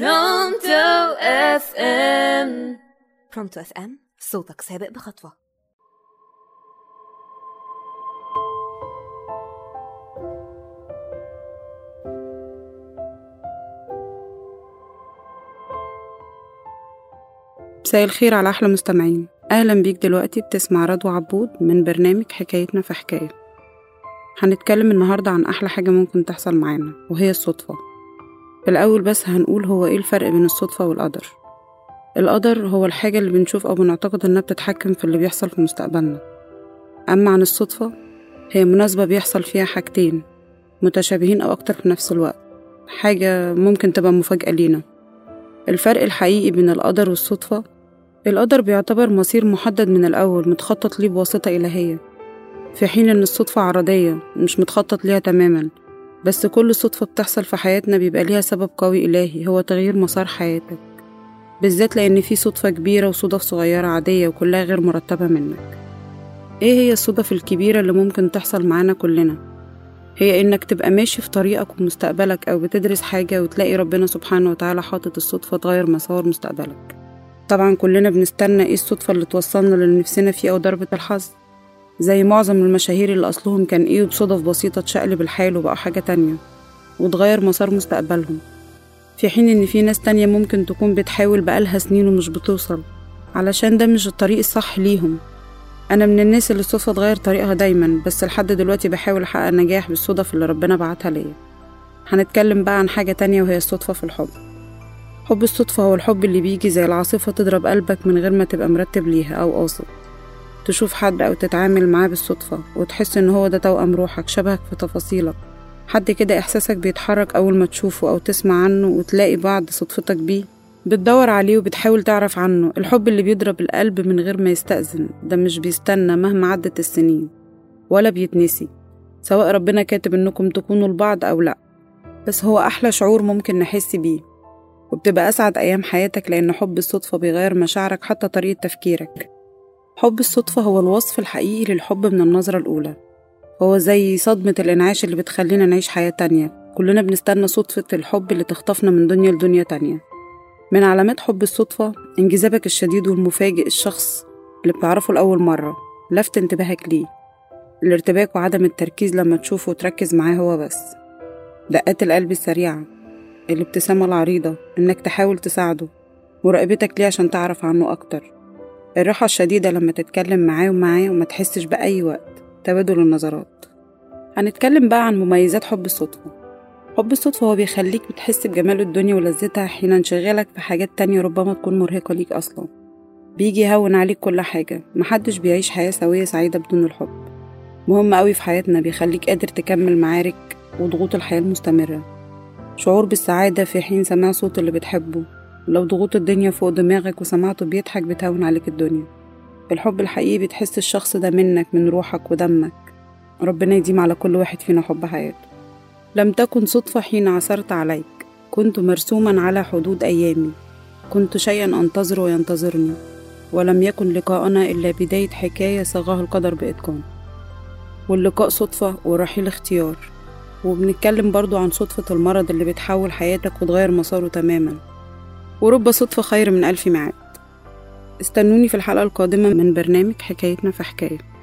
Pronto FM. Pronto FM صوتك سابق بخطوة. مساء الخير على أحلى مستمعين. أهلا بيك دلوقتي بتسمع رضوى عبود من برنامج حكايتنا في حكاية. هنتكلم النهاردة عن أحلى حاجة ممكن تحصل معانا وهي الصدفة. في الأول بس هنقول هو إيه الفرق بين الصدفة والقدر. القدر هو الحاجة اللي بنشوف أو بنعتقد إنها بتتحكم في اللي بيحصل في مستقبلنا. أما عن الصدفة هي مناسبة بيحصل فيها حاجتين متشابهين أو أكتر في نفس الوقت حاجة ممكن تبقى مفاجأة لينا. الفرق الحقيقي بين القدر والصدفة القدر بيعتبر مصير محدد من الأول متخطط ليه بواسطة إلهية في حين إن الصدفة عرضية مش متخطط ليها تماما. بس كل صدفة بتحصل في حياتنا بيبقى ليها سبب قوي إلهي هو تغيير مسار حياتك. بالذات لأن في صدفة كبيرة وصدف صغيرة عادية وكلها غير مرتبة منك. إيه هي الصدف الكبيرة اللي ممكن تحصل معانا كلنا؟ هي إنك تبقى ماشي في طريقك ومستقبلك أو بتدرس حاجة وتلاقي ربنا سبحانه وتعالى حاطط الصدفة تغير مسار مستقبلك. طبعا كلنا بنستنى إيه الصدفة اللي توصلنا للي نفسنا فيه أو ضربة الحظ. زي معظم المشاهير اللي أصلهم كان إيه بصدف بسيطة تشقلب الحال وبقى حاجة تانية وتغير مسار مستقبلهم. في حين إن في ناس تانية ممكن تكون بتحاول بقالها سنين ومش بتوصل علشان ده مش الطريق الصح ليهم. أنا من الناس اللي الصدفة تغير طريقها دايما بس لحد دلوقتي بحاول أحقق نجاح بالصدف اللي ربنا بعتها ليا. هنتكلم بقى عن حاجة تانية وهي الصدفة في الحب. حب الصدفة هو الحب اللي بيجي زي العاصفة تضرب قلبك من غير ما تبقى مرتب ليها أو قاصد. تشوف حد أو تتعامل معاه بالصدفة وتحس إن هو ده توأم روحك شبهك في تفاصيلك. حد كده إحساسك بيتحرك أول ما تشوفه أو تسمع عنه وتلاقي بعد صدفتك بيه. بتدور عليه وبتحاول تعرف عنه. الحب اللي بيضرب القلب من غير ما يستأذن ده مش بيستنى مهما عدت السنين ولا بيتنسي سواء ربنا كاتب إنكم تكونوا لبعض أو لأ. بس هو أحلى شعور ممكن نحس بيه. وبتبقى أسعد أيام حياتك لأن حب الصدفة بيغير مشاعرك حتى طريقة تفكيرك. حب الصدفة هو الوصف الحقيقي للحب من النظرة الأولى. هو زي صدمة الإنعاش اللي بتخلينا نعيش حياة تانية. كلنا بنستنى صدفة الحب اللي تخطفنا من دنيا لدنيا تانية. من علامات حب الصدفة انجذابك الشديد والمفاجئ الشخص اللي بتعرفه لأول مرة لفت انتباهك ليه. الارتباك وعدم التركيز لما تشوفه وتركز معاه هو بس. دقات القلب السريعة الابتسامة العريضة إنك تحاول تساعده. مراقبتك ليه عشان تعرف عنه أكتر. الراحة الشديدة لما تتكلم معاه ومعاه وما تحسش بأي وقت. تبادل النظرات. هنتكلم بقى عن مميزات حب الصدفة حب الصدفة هو بيخليك بتحس بجمال الدنيا ولذتها حين انشغالك في حاجات تانية ربما تكون مرهقة ليك أصلا. بيجي يهون عليك كل حاجة. محدش بيعيش حياة سوية سعيدة بدون الحب. مهم أوي في حياتنا بيخليك قادر تكمل معارك وضغوط الحياة المستمرة. شعور بالسعادة في حين سماع صوت اللي بتحبه. لو ضغوط الدنيا فوق دماغك وسمعته بيضحك بتهون عليك الدنيا. الحب الحقيقي بتحس الشخص ده منك من روحك ودمك. ربنا يديم على كل واحد فينا حب حياته. لم تكن صدفة حين عثرت عليك. كنت مرسوما على حدود أيامي. كنت شيئا أنتظر وينتظرني. ولم يكن لقاءنا إلا بداية حكاية صاغها القدر بإتقان. واللقاء صدفة والرحيل اختيار. وبنتكلم برضو عن صدفة المرض اللي بتحول حياتك وتغير مساره تماما. ورب صدفة خير من ألف ميعاد. استنوني في الحلقة القادمة من برنامج حكايتنا في حكاية.